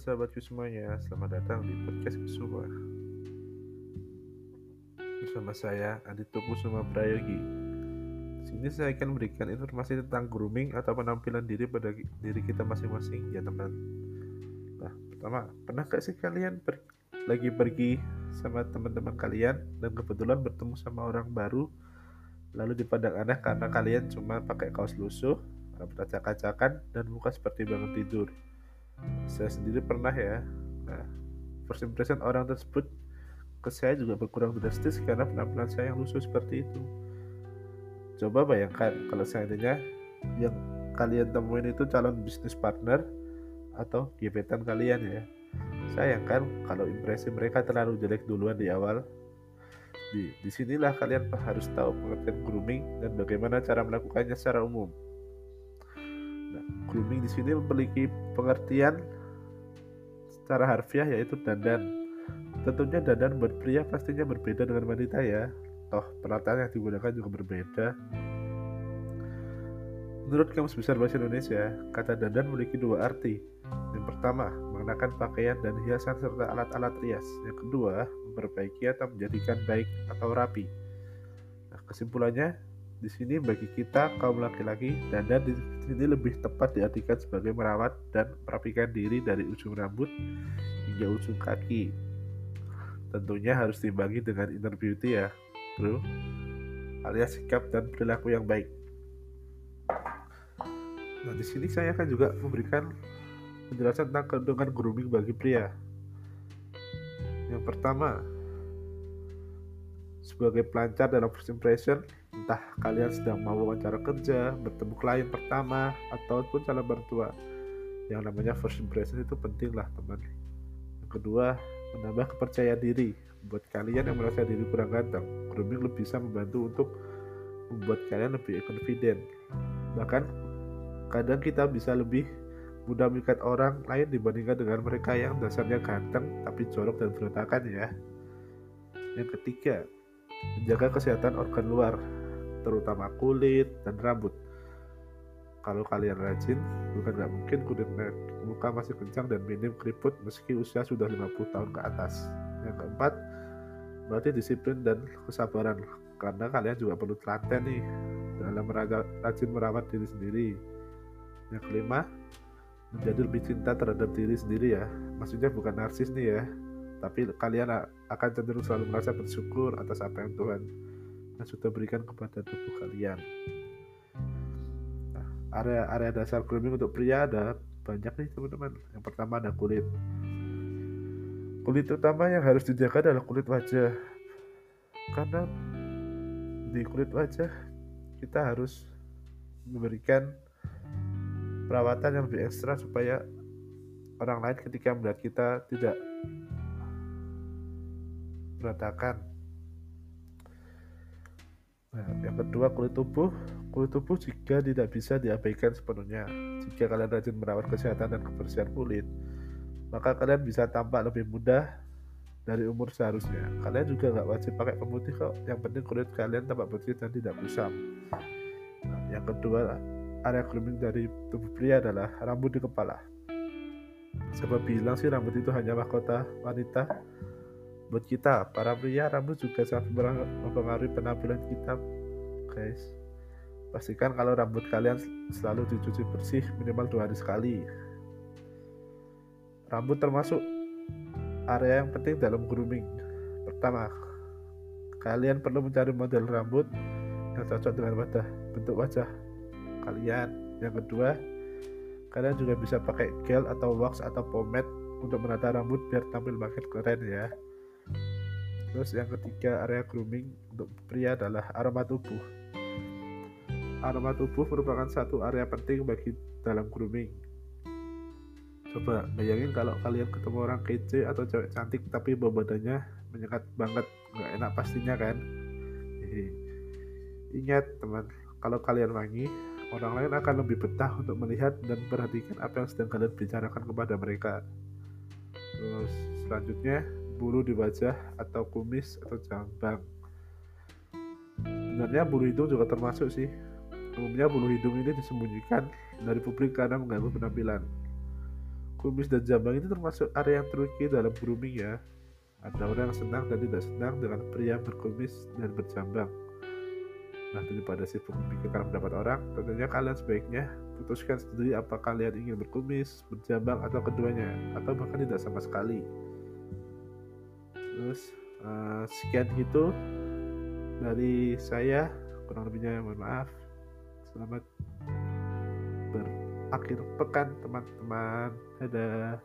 sahabatku semuanya, selamat datang di podcast Kusuma Bersama saya, Adito Kusuma Prayogi. Sini saya akan memberikan informasi tentang grooming atau penampilan diri pada diri kita masing-masing ya teman. Nah, pertama, pernah gak sih kalian per lagi pergi sama teman-teman kalian dan kebetulan bertemu sama orang baru lalu dipandang aneh karena kalian cuma pakai kaos lusuh, rambut acak-acakan, dan muka seperti bangun tidur saya sendiri pernah ya. Nah first impression orang tersebut ke saya juga berkurang drastis karena penampilan saya yang lusuh seperti itu. Coba bayangkan kalau seandainya yang kalian temuin itu calon bisnis partner atau gebetan kalian ya. Sayangkan kalau impresi mereka terlalu jelek duluan di awal. Di di sinilah kalian harus tahu pengertian grooming dan bagaimana cara melakukannya secara umum grooming di sini memiliki pengertian secara harfiah yaitu dandan. Tentunya dandan buat pria pastinya berbeda dengan wanita ya. Toh penataan yang digunakan juga berbeda. Menurut Kamus Besar Bahasa Indonesia, kata dandan memiliki dua arti. Yang pertama, mengenakan pakaian dan hiasan serta alat-alat rias. Yang kedua, memperbaiki atau menjadikan baik atau rapi. Nah, kesimpulannya, di sini bagi kita kaum laki-laki dandan di sini lebih tepat diartikan sebagai merawat dan merapikan diri dari ujung rambut hingga ujung kaki. Tentunya harus diimbangi dengan inner beauty ya, bro, alias sikap dan perilaku yang baik. Nah, di sini saya akan juga memberikan penjelasan tentang keuntungan grooming bagi pria. Yang pertama, sebagai pelancar dalam first impression, entah kalian sedang mau wawancara kerja, bertemu klien pertama, ataupun calon mertua. Yang namanya first impression itu penting lah teman. Yang kedua, menambah kepercayaan diri. Buat kalian yang merasa diri kurang ganteng, grooming lebih bisa membantu untuk membuat kalian lebih confident. Bahkan kadang kita bisa lebih mudah memikat orang lain dibandingkan dengan mereka yang dasarnya ganteng tapi jorok dan berantakan ya. Yang ketiga, menjaga kesehatan organ luar terutama kulit dan rambut. Kalau kalian rajin, bukan nggak mungkin kulit muka masih kencang dan minim keriput meski usia sudah 50 tahun ke atas. Yang keempat, berarti disiplin dan kesabaran karena kalian juga perlu telaten nih dalam rajin merawat diri sendiri. Yang kelima, menjadi lebih cinta terhadap diri sendiri ya. Maksudnya bukan narsis nih ya, tapi kalian akan cenderung selalu merasa bersyukur atas apa yang Tuhan sudah berikan kepada tubuh kalian. Nah, area-area dasar grooming untuk pria ada banyak nih teman-teman. Yang pertama ada kulit. Kulit utama yang harus dijaga adalah kulit wajah. Karena di kulit wajah kita harus memberikan perawatan yang lebih ekstra supaya orang lain ketika melihat kita tidak berantakan Nah, yang kedua kulit tubuh. Kulit tubuh jika tidak bisa diabaikan sepenuhnya. Jika kalian rajin merawat kesehatan dan kebersihan kulit, maka kalian bisa tampak lebih mudah dari umur seharusnya. Kalian juga nggak wajib pakai pemutih kok. Yang penting kulit kalian tampak bersih dan tidak kusam. Nah, yang kedua, area grooming dari tubuh pria adalah rambut di kepala. Siapa bilang sih rambut itu hanya mahkota wanita? Buat kita para pria rambut juga sangat mempengaruhi penampilan kita guys. Pastikan kalau rambut kalian selalu dicuci bersih minimal dua hari sekali. Rambut termasuk area yang penting dalam grooming. Pertama kalian perlu mencari model rambut yang cocok dengan wajah bentuk wajah kalian. Yang kedua kalian juga bisa pakai gel atau wax atau pomade untuk menata rambut biar tampil makin keren ya Terus yang ketiga area grooming untuk pria adalah aroma tubuh. Aroma tubuh merupakan satu area penting bagi dalam grooming. Coba bayangin kalau kalian ketemu orang kece atau cewek cantik tapi bau badannya menyengat banget, nggak enak pastinya kan? Ingat teman, kalau kalian wangi, orang lain akan lebih betah untuk melihat dan perhatikan apa yang sedang kalian bicarakan kepada mereka. Terus selanjutnya bulu di wajah atau kumis atau jambang. Sebenarnya bulu hidung juga termasuk sih. Umumnya bulu hidung ini disembunyikan dari publik karena mengganggu penampilan. kumis dan jambang itu termasuk area yang tricky dalam grooming ya ada orang yang senang dan tidak senang dengan pria berkumis dan berjambang nah daripada sibuk memikirkan pendapat orang tentunya kalian sebaiknya putuskan sendiri apa kalian ingin berkumis berjambang atau keduanya atau bahkan tidak sama sekali terus uh, sekian gitu dari saya. Kurang lebihnya mohon maaf. Selamat berakhir pekan teman-teman. Dadah